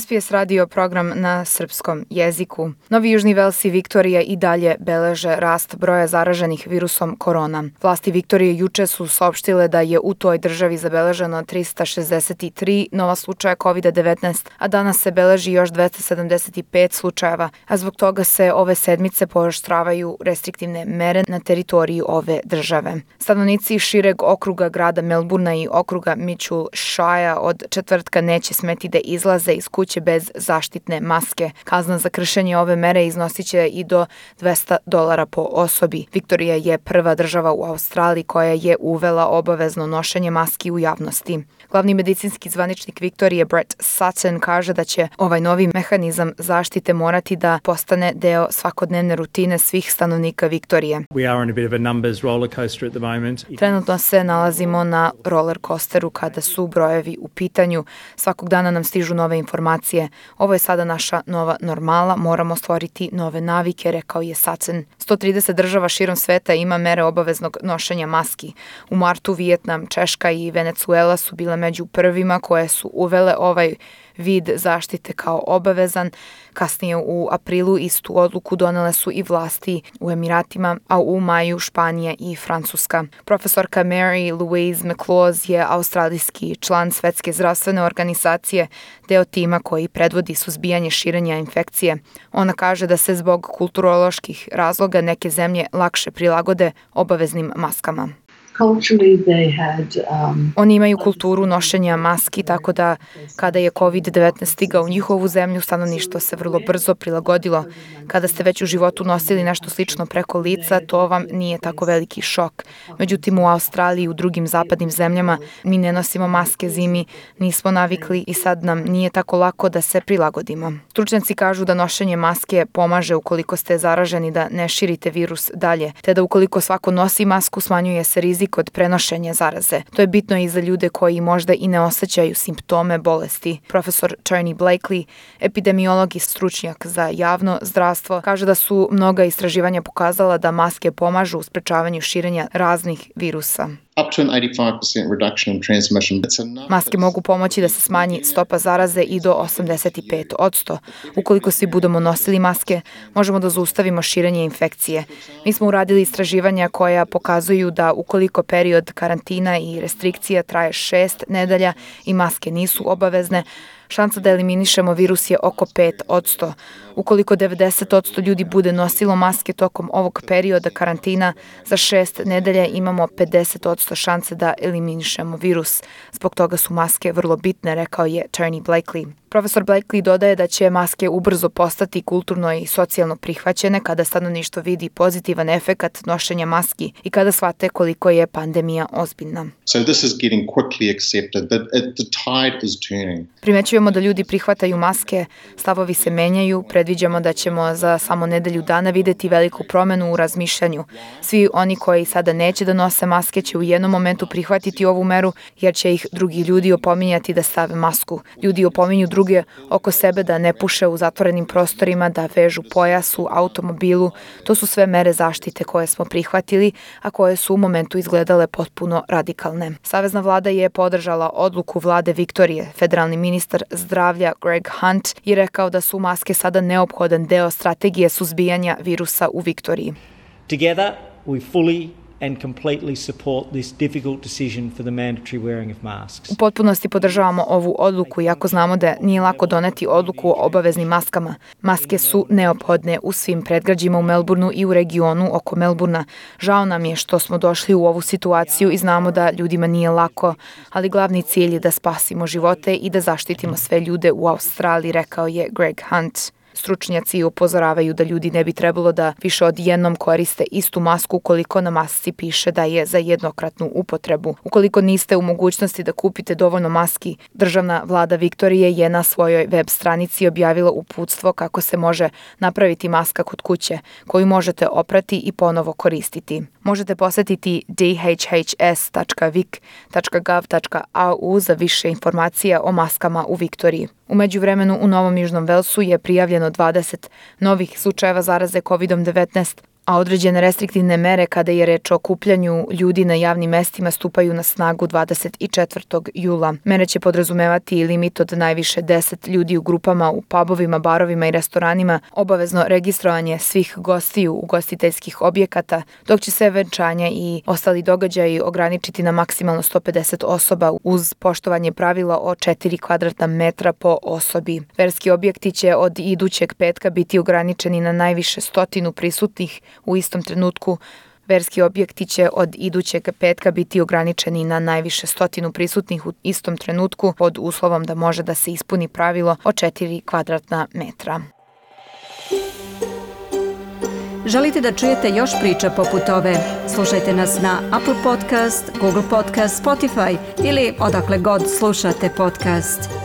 SPS radio program na srpskom jeziku. Novi Južni Vels i Viktorija i dalje beleže rast broja zaraženih virusom korona. Vlasti Viktorije juče su saopštile da je u toj državi zabeleženo 363 nova slučaja COVID-19, a danas se beleži još 275 slučajeva, a zbog toga se ove sedmice pooštravaju restriktivne mere na teritoriji ove države. Stanovnici šireg okruga grada Melburna i okruga Mitchell Shire od četvrtka neće smeti da izlaze iz kuće bez zaštitne maske. Kazna za kršenje ove mere iznosit će i do 200 dolara po osobi. Viktorija je prva država u Australiji koja je uvela obavezno nošenje maski u javnosti. Glavni medicinski zvaničnik Viktorije Brett Sutton kaže da će ovaj novi mehanizam zaštite morati da postane deo svakodnevne rutine svih stanovnika Viktorije. Trenutno se nalazimo na roller coasteru kada su brojevi u pitanju. Svakog dana nam stižu nove informacije. Ovo je sada naša nova normala, moramo stvoriti nove navike, rekao je Sutton. 130 država širom sveta ima mere obaveznog nošenja maski. U martu Vijetnam, Češka i Venecuela su bile među prvima koje su uvele ovaj vid zaštite kao obavezan. Kasnije u aprilu istu odluku donele su i vlasti u Emiratima, a u maju Španija i Francuska. Profesorka Mary Louise McLaws je australijski član Svetske zdravstvene organizacije, deo tima koji predvodi suzbijanje širenja infekcije. Ona kaže da se zbog kulturoloških razloga neke zemlje lakše prilagode obaveznim maskama. Um, Oni imaju kulturu nošenja maski, tako da kada je COVID-19 stigao u njihovu zemlju, stanovništvo se vrlo brzo prilagodilo. Kada ste već u životu nosili nešto slično preko lica, to vam nije tako veliki šok. Međutim, u Australiji i u drugim zapadnim zemljama mi ne nosimo maske zimi, nismo navikli i sad nam nije tako lako da se prilagodimo. Stručnjaci kažu da nošenje maske pomaže ukoliko ste zaraženi da ne širite virus dalje, te da ukoliko svako nosi masku smanjuje se rizik rizik od prenošenja zaraze. To je bitno i za ljude koji možda i ne osjećaju simptome bolesti. Profesor Tony Blakely, epidemiolog i stručnjak za javno zdravstvo, kaže da su mnoga istraživanja pokazala da maske pomažu u sprečavanju širenja raznih virusa. Maske mogu pomoći da se smanji stopa zaraze i do 85 odsto. Ukoliko svi budemo nosili maske, možemo da zaustavimo širenje infekcije. Mi smo uradili istraživanja koja pokazuju da ukoliko period karantina i restrikcija traje šest nedelja i maske nisu obavezne, šansa da eliminišemo virus je oko 5 od 100. Ukoliko 90 od 100 ljudi bude nosilo maske tokom ovog perioda karantina, za šest nedelja imamo 50 od 100 šanse da eliminišemo virus. Zbog toga su maske vrlo bitne, rekao je Tony Blakely. Profesor Blakely dodaje da će maske ubrzo postati kulturno i socijalno prihvaćene kada stanovništvo vidi pozitivan efekat nošenja maski i kada shvate koliko je pandemija ozbiljna. So this is getting quickly accepted, but the tide is turning. Primećujemo da ljudi prihvataju maske, stavovi se menjaju, predviđamo da ćemo za samo nedelju dana videti veliku promenu u razmišljanju. Svi oni koji sada neće da nose maske će u jednom momentu prihvatiti ovu meru jer će ih drugi ljudi opominjati da stave masku. Ljudi opominju druge oko sebe da ne puše u zatvorenim prostorima, da vežu pojas u automobilu. To su sve mere zaštite koje smo prihvatili, a koje su u momentu izgledale potpuno radikalne. Savezna vlada je podržala odluku vlade Viktorije. Federalni ministar zdravlja Greg Hunt je rekao da su maske sada neophodan deo strategije suzbijanja virusa u Viktoriji. Together we fully and completely support this difficult decision for the mandatory wearing of masks. U potpunosti podržavamo ovu odluku iako znamo da nije lako doneti odluku o obaveznim maskama. Maske su neophodne u svim predgrađima u Melbourneu i u regionu oko Melburna. Žao nam je što smo došli u ovu situaciju i znamo da ljudima nije lako, ali glavni cilj je da spasimo živote i da zaštitimo sve ljude u Australiji, rekao je Greg Hunt. Stručnjaci upozoravaju da ljudi ne bi trebalo da više od jednom koriste istu masku ukoliko na masci piše da je za jednokratnu upotrebu. Ukoliko niste u mogućnosti da kupite dovoljno maski, državna vlada Viktorije je na svojoj web stranici objavila uputstvo kako se može napraviti maska kod kuće, koju možete oprati i ponovo koristiti. Možete posetiti dhhs.vic.gov.au za više informacija o maskama u Viktoriji. Umeđu vremenu u Novom Južnom Velsu je prijavljeno 20 novih slučajeva zaraze COVID-19, a određene restriktivne mere kada je reč o kupljanju ljudi na javnim mestima stupaju na snagu 24. jula. Mere će podrazumevati limit od najviše 10 ljudi u grupama u pubovima, barovima i restoranima, obavezno registrovanje svih gostiju ugostiteljskih objekata, dok će se venčanja i ostali događaji ograničiti na maksimalno 150 osoba uz poštovanje pravila o 4 kvadratna metra po osobi. Verski objekti će od idućeg petka biti ograničeni na najviše stotinu prisutnih u istom trenutku Verski objekti će od idućeg petka biti ograničeni na najviše stotinu prisutnih u istom trenutku pod uslovom da može da se ispuni pravilo o 4 kvadratna metra. Želite da čujete još priča poput ove? Slušajte nas na Apple Podcast, Google Podcast, Spotify ili odakle god slušate podcast.